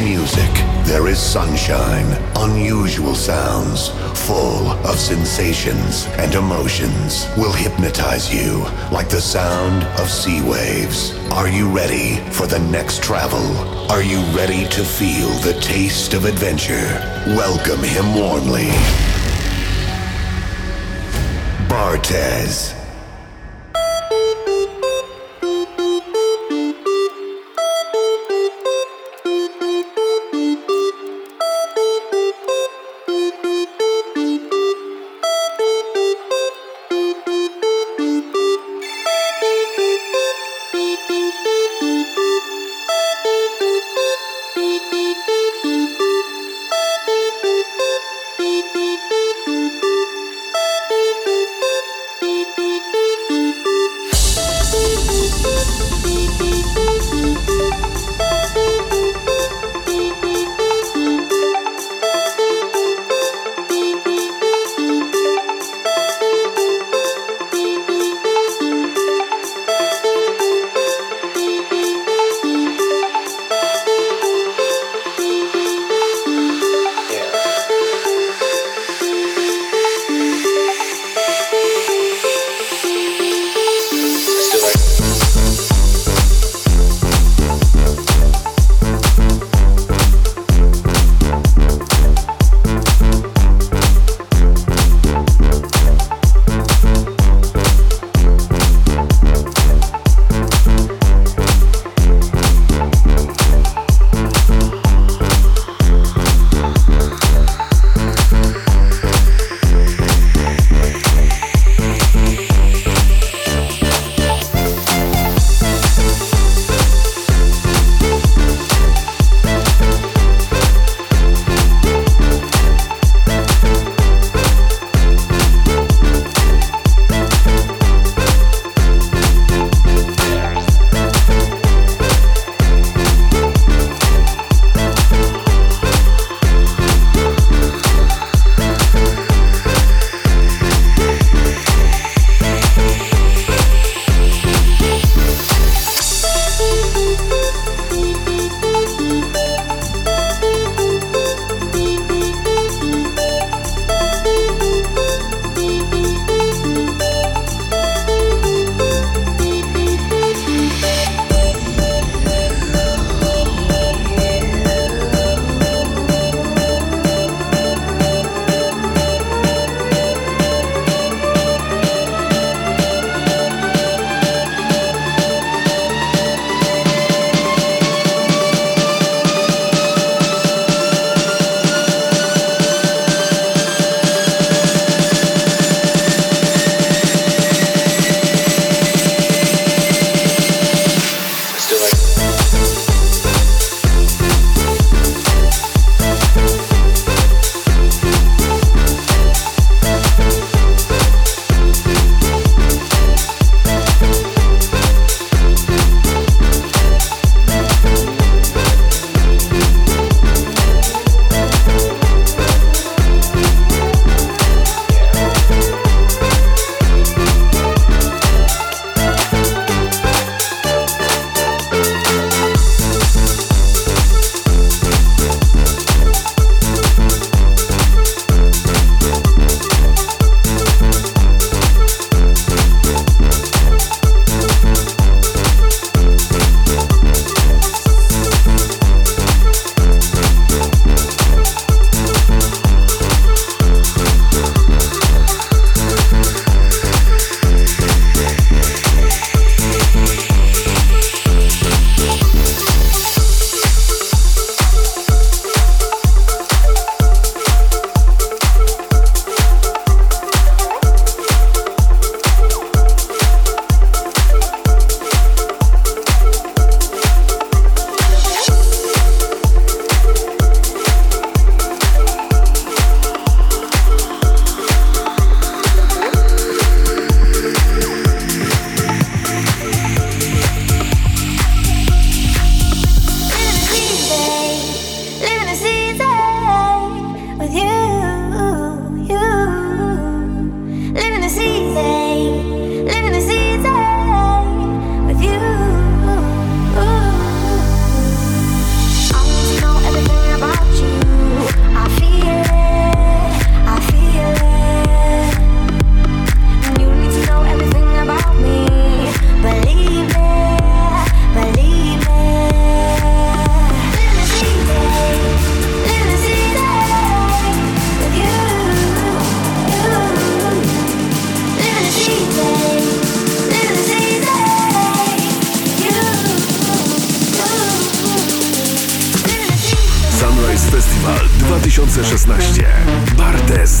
Music, there is sunshine, unusual sounds, full of sensations and emotions. Will hypnotize you like the sound of sea waves. Are you ready for the next travel? Are you ready to feel the taste of adventure? Welcome him warmly. Bartez.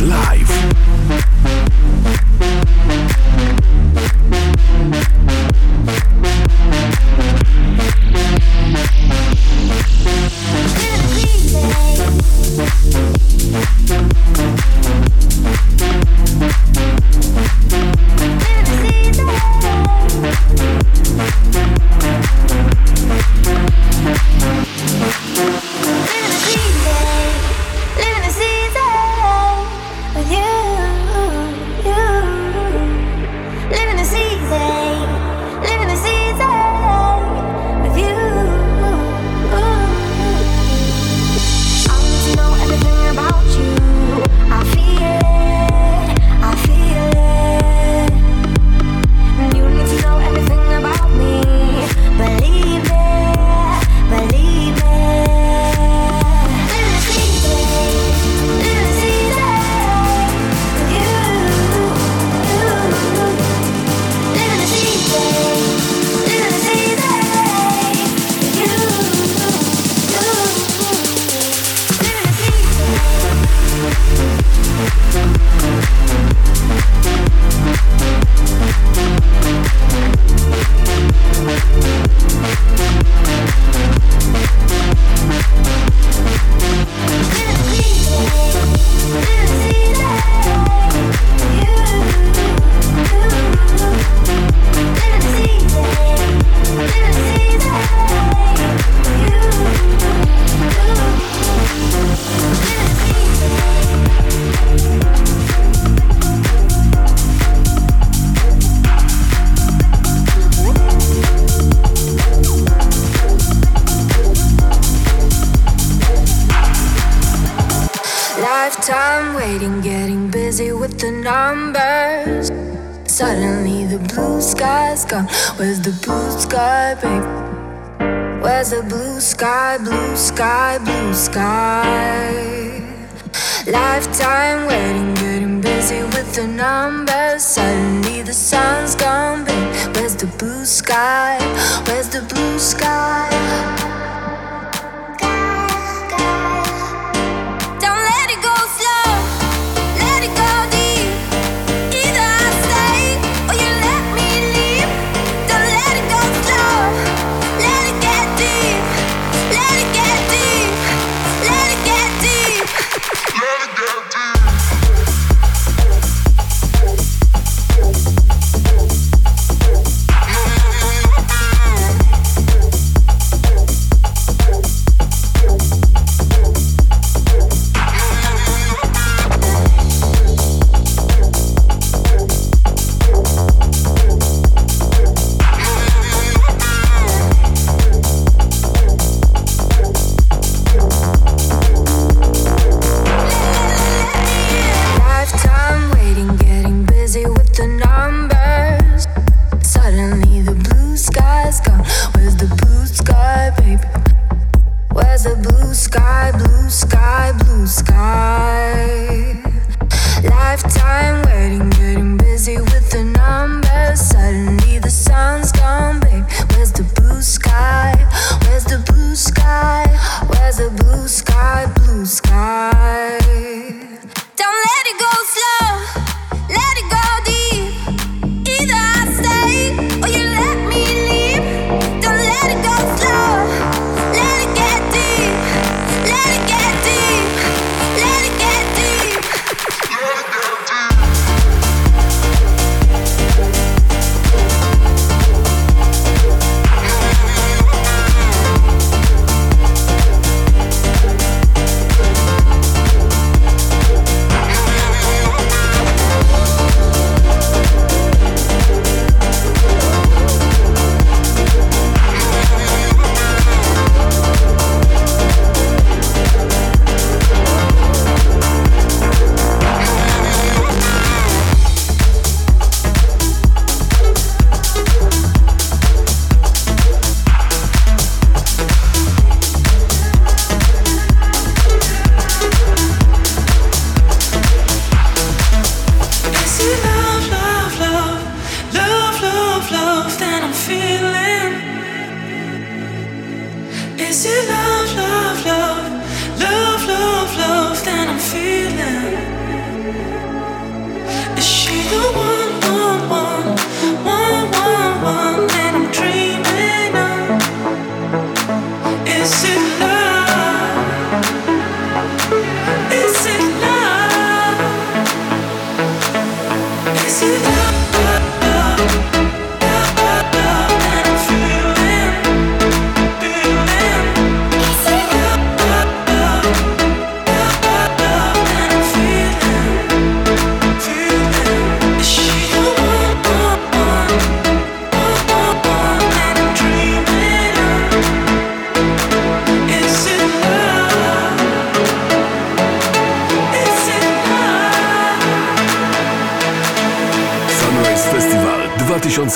Live. Is it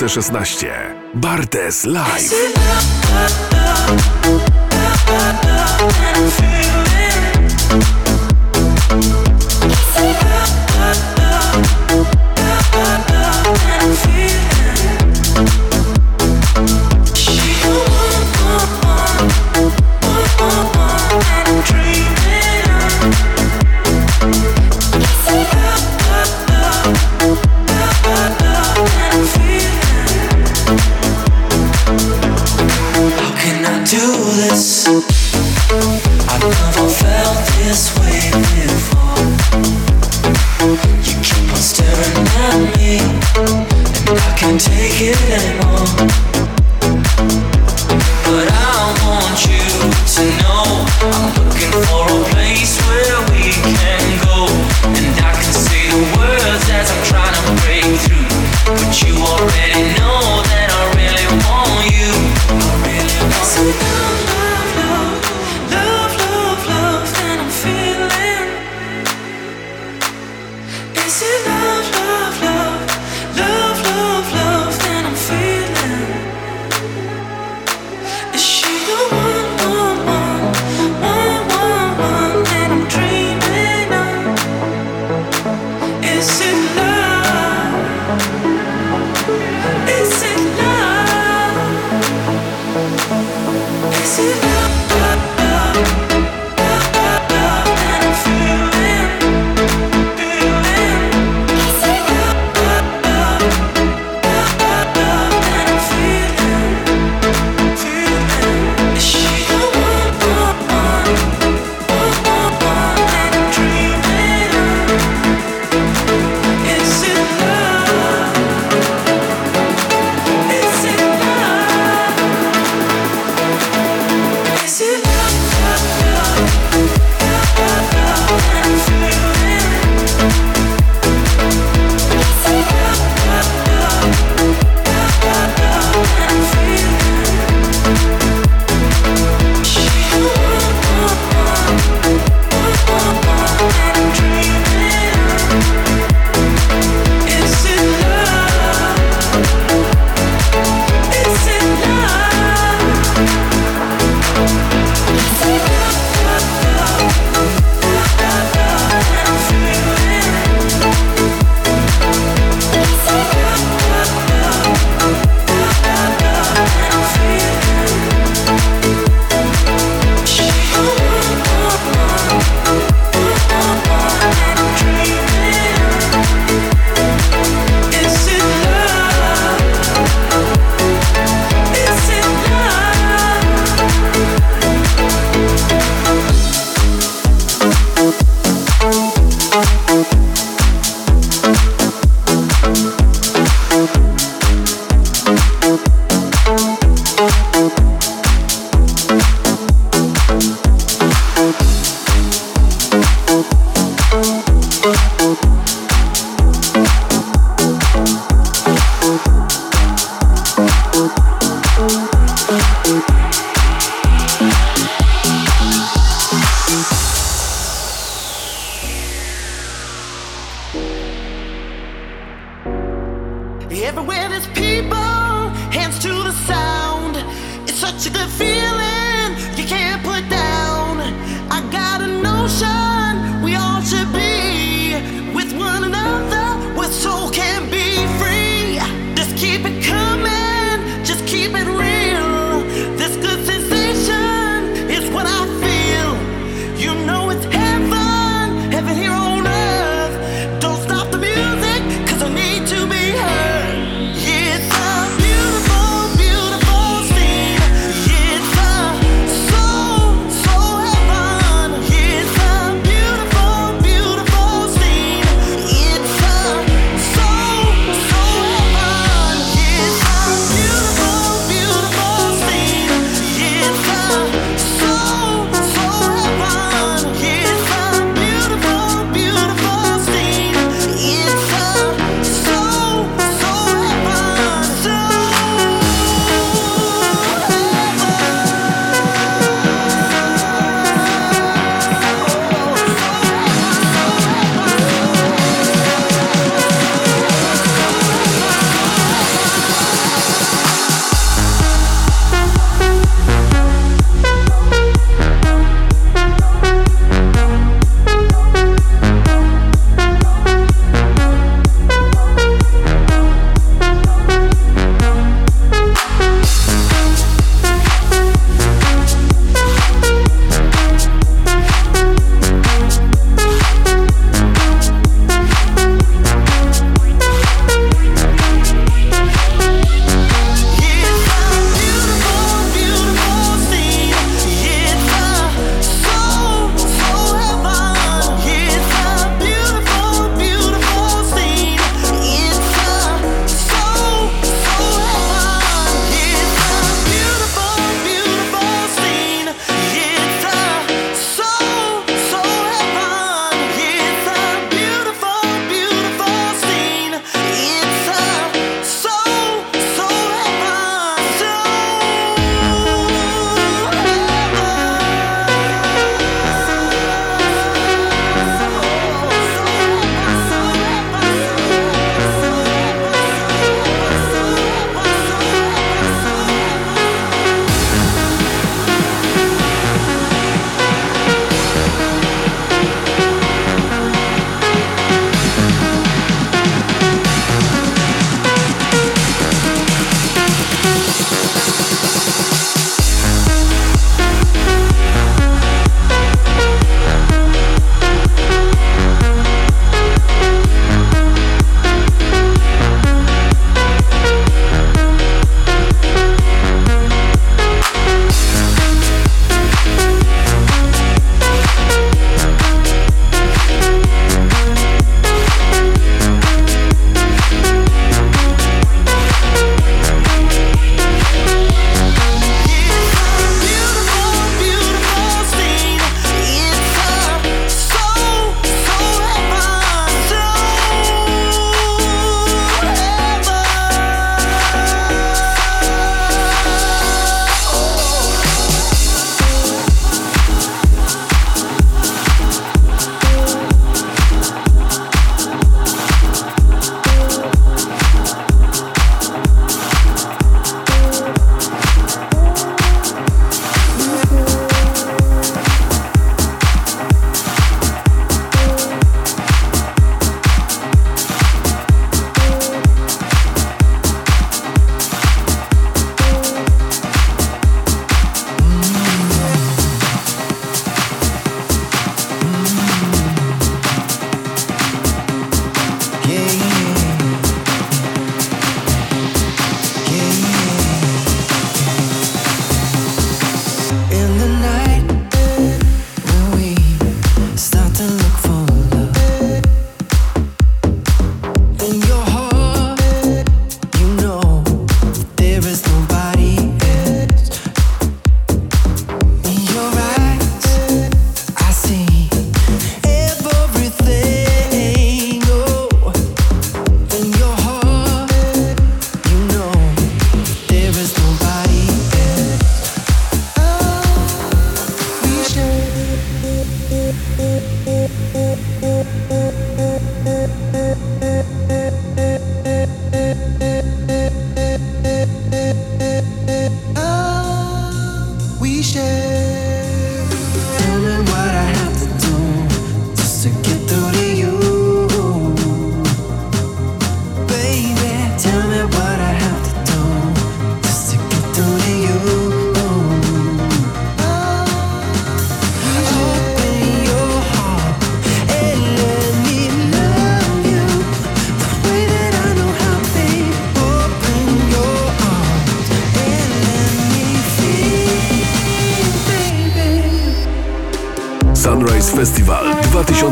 2016. Bartes Live.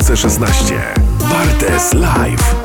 2016. Bartes Live.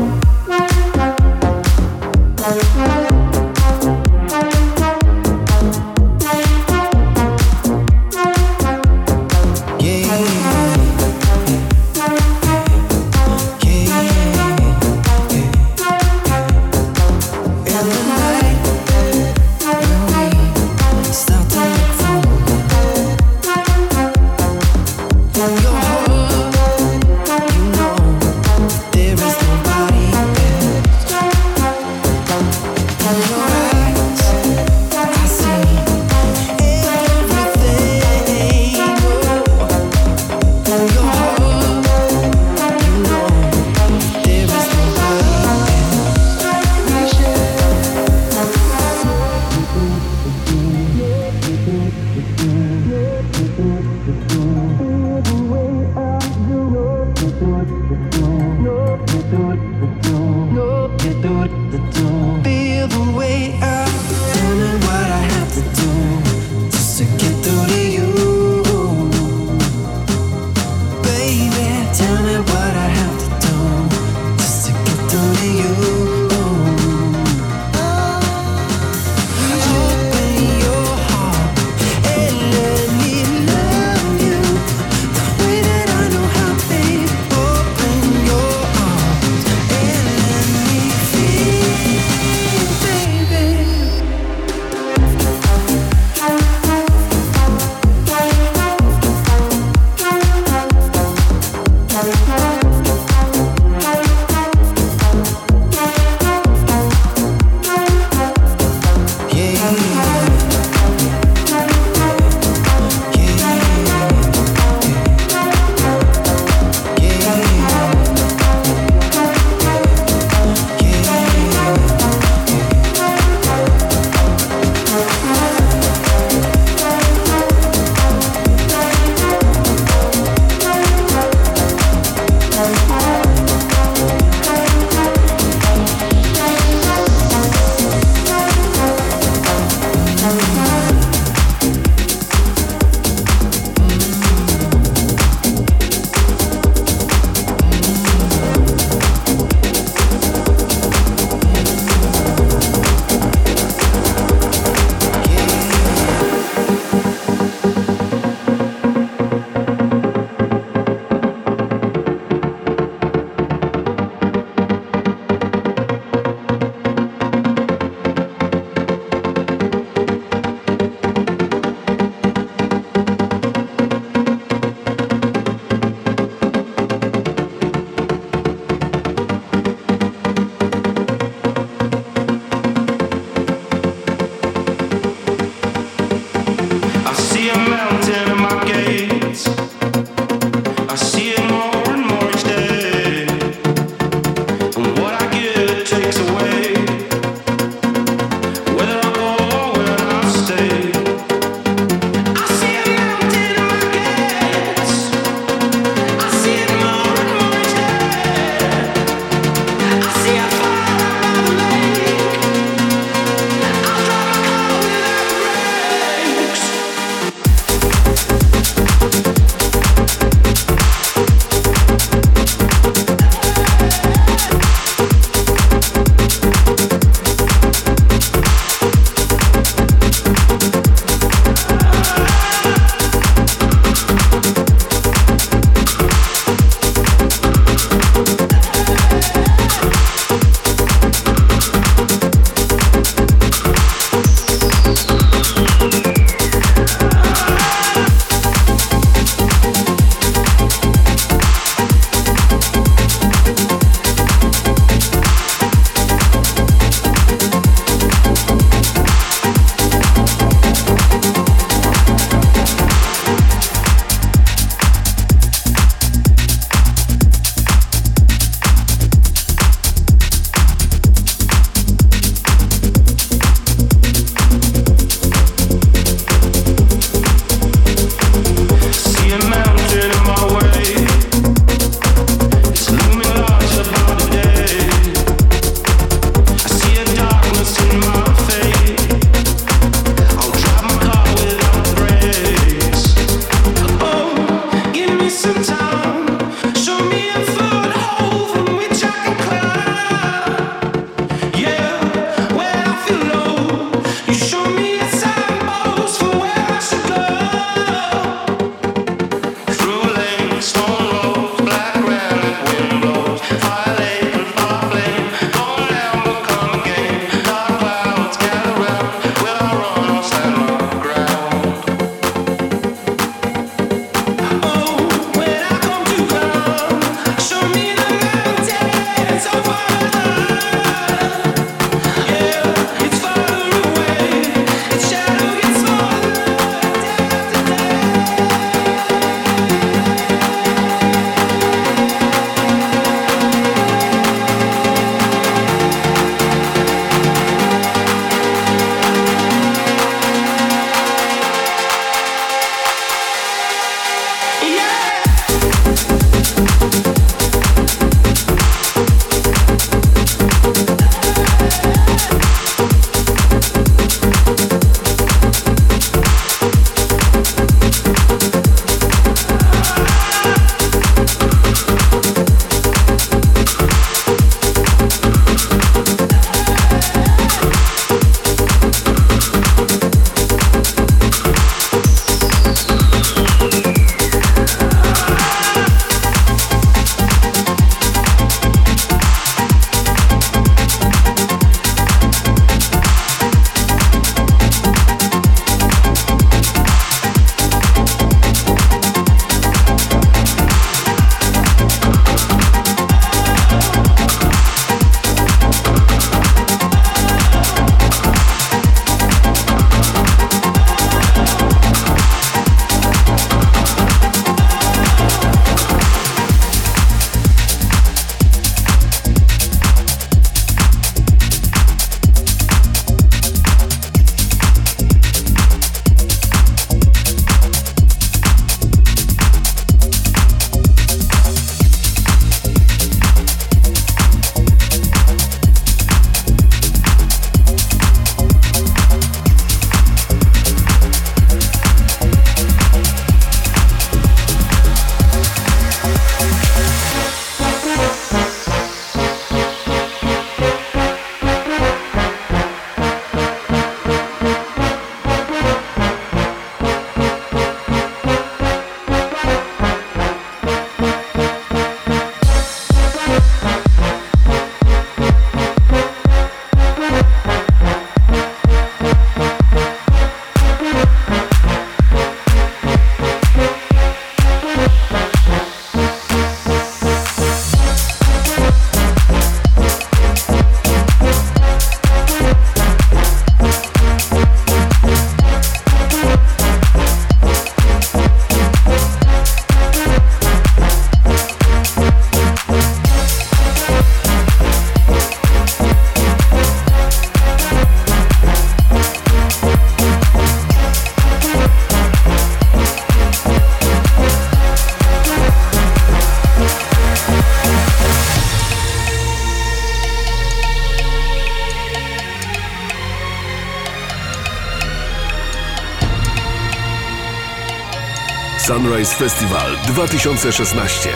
Sunrise Festival 2016.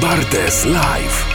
Bartes Live.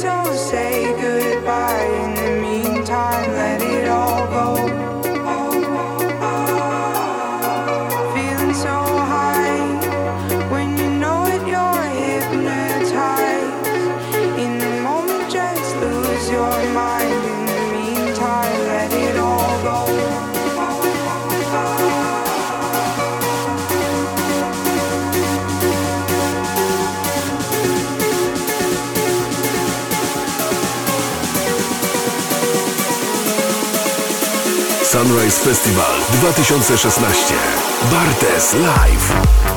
Sunrise Festival 2016. Bartes Live.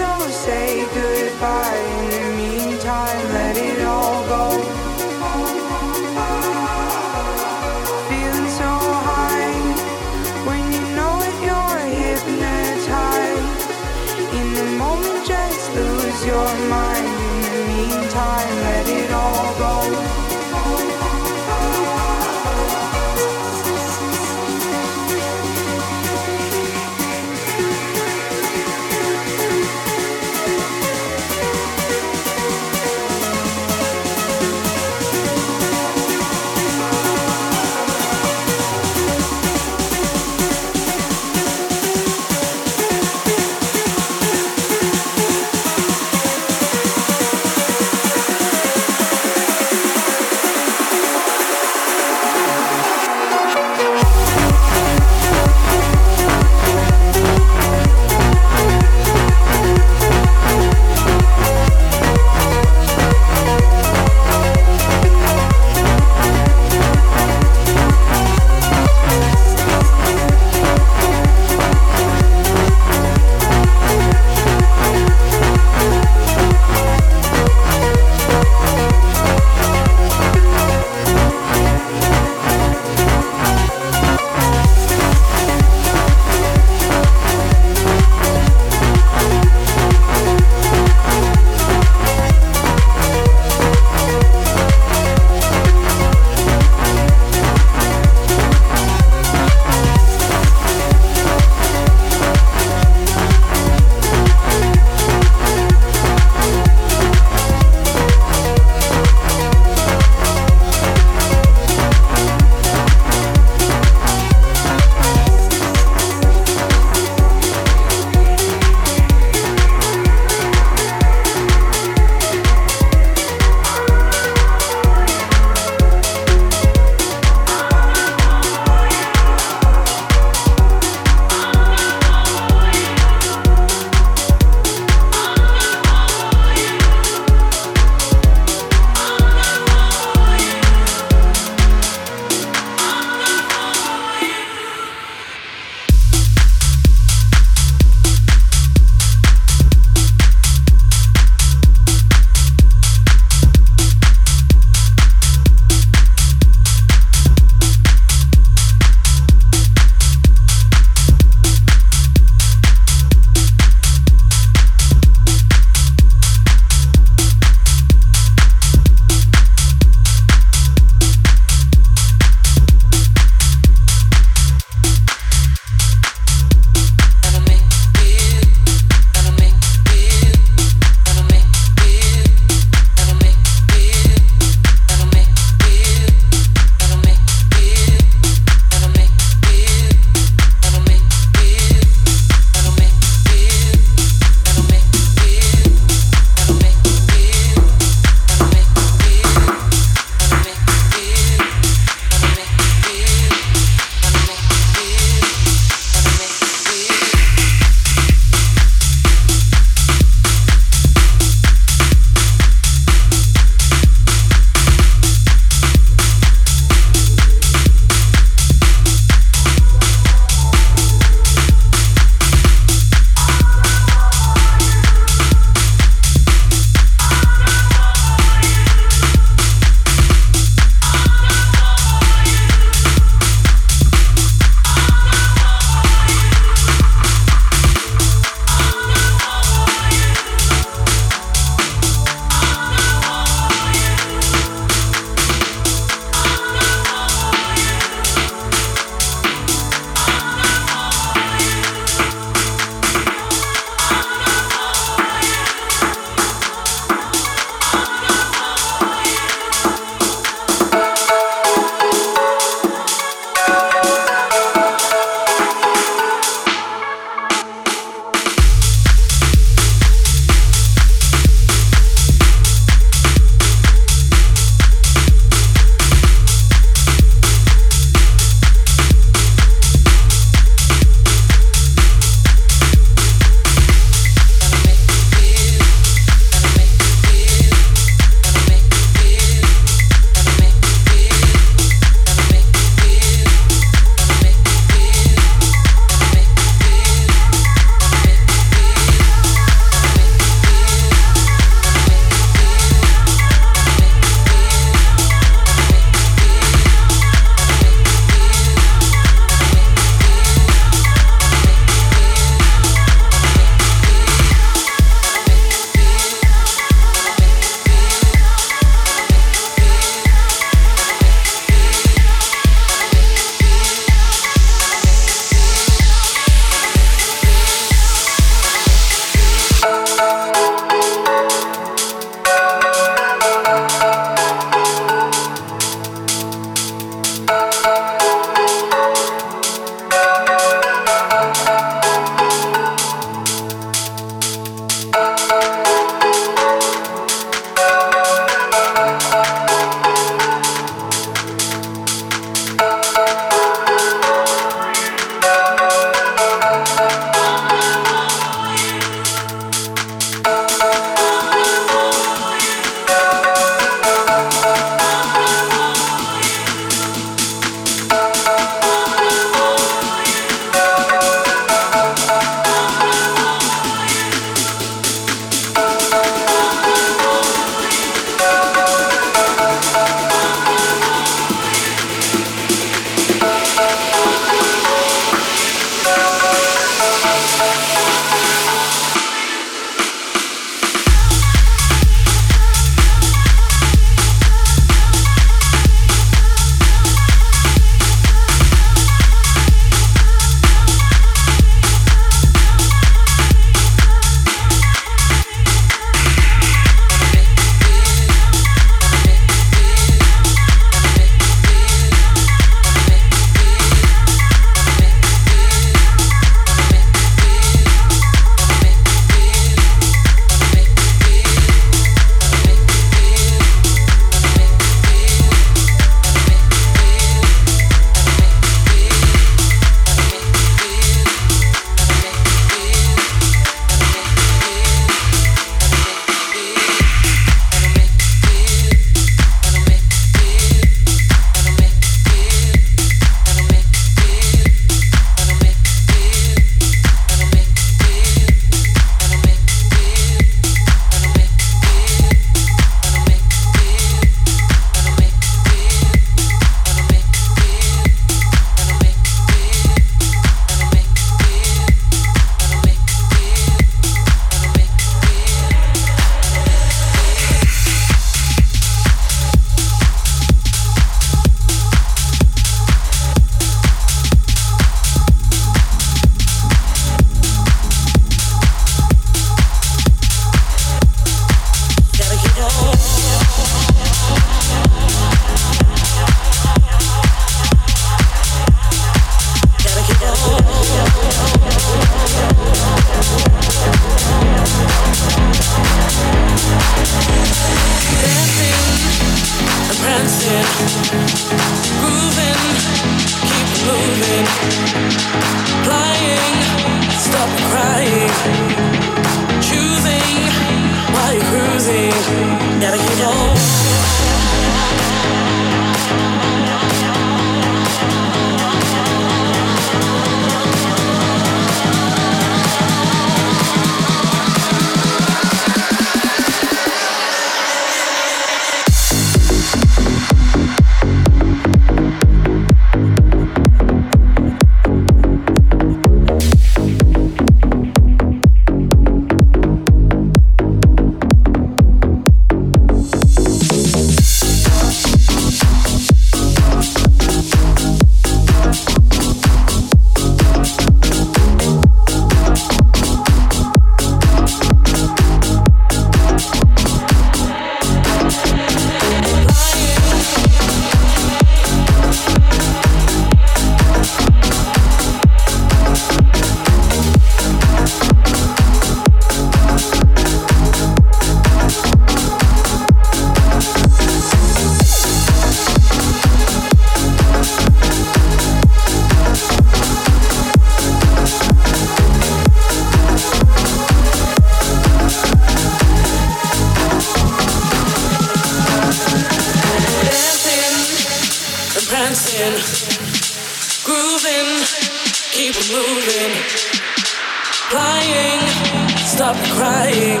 stop crying.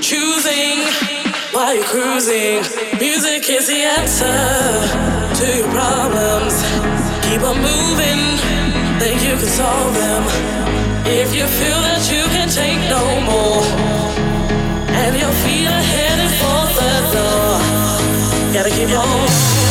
Choosing while you're cruising. Music is the answer to your problems. Keep on moving, then you can solve them. If you feel that you can take no more, and your feet are headed for the door, gotta keep on.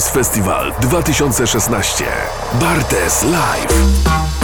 Sunrise Festival 2016. Bartes Live.